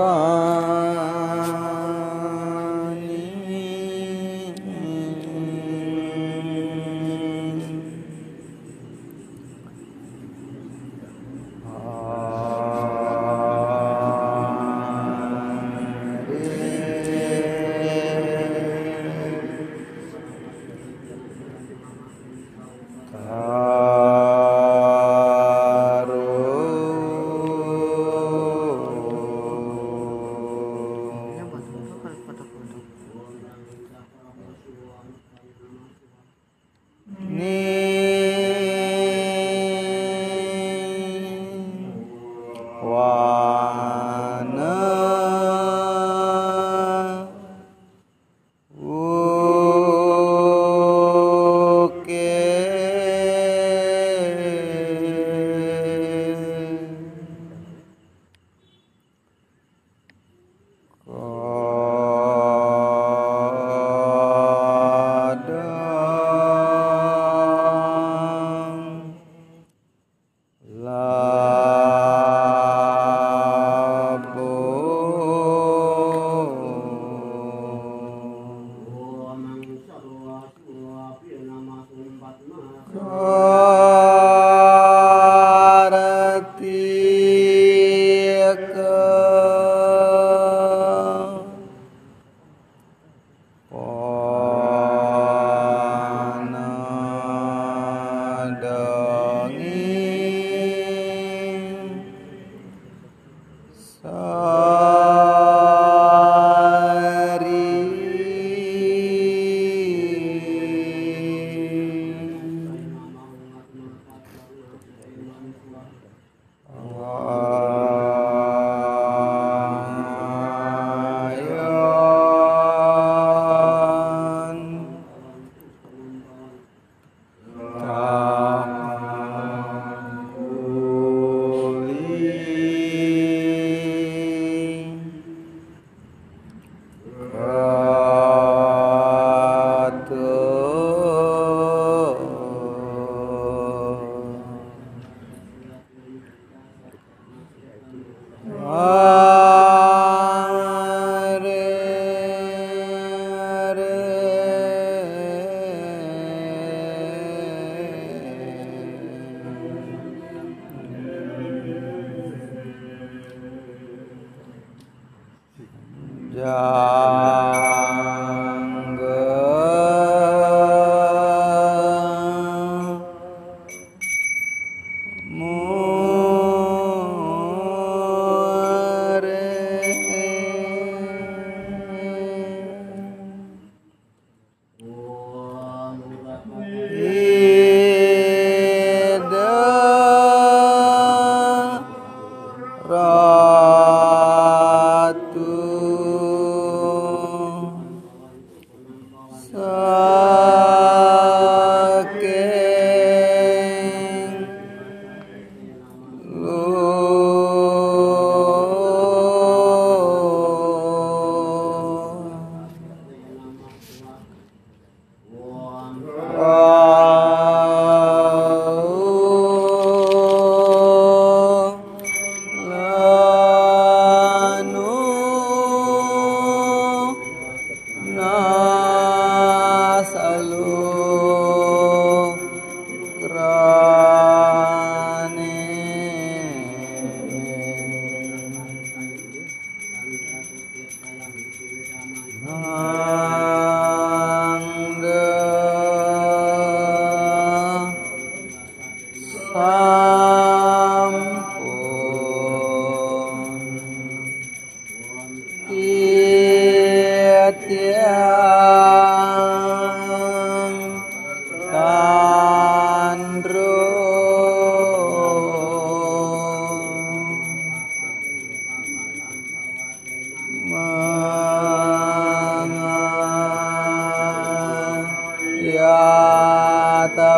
Ah. Uh... Uh, 呀 No.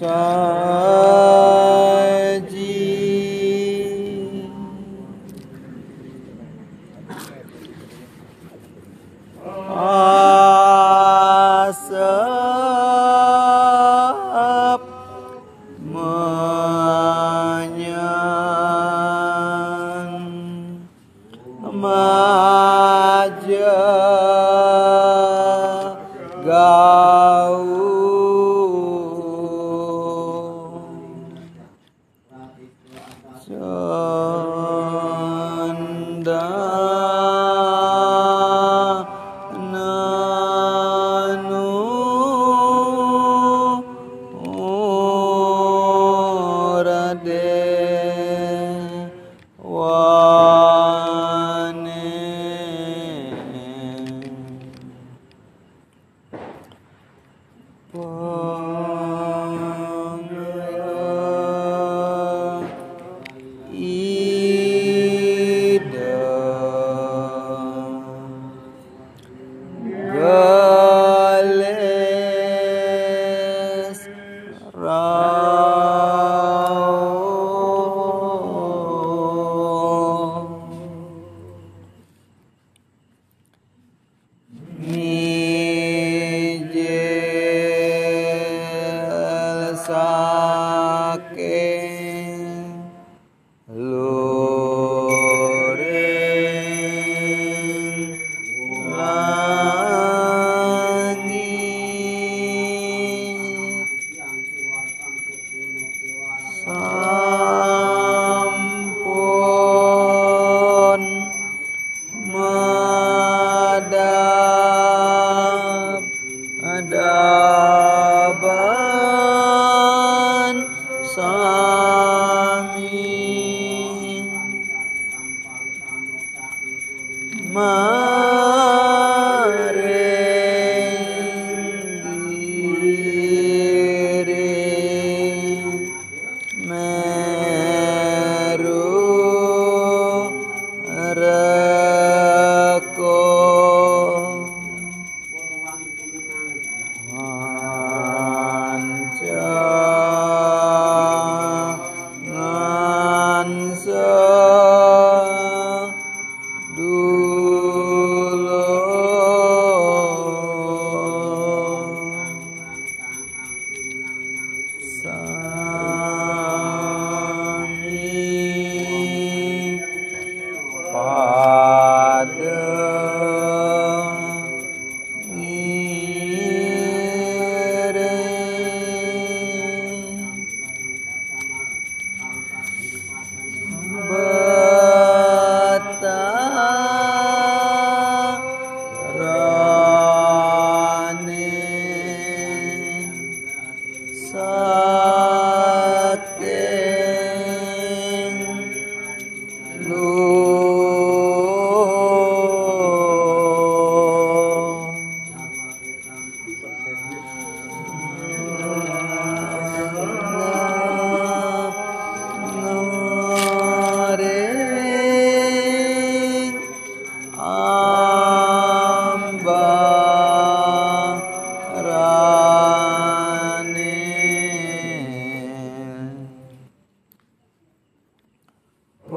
Saji asap menyan majah saque. Amém.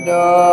No.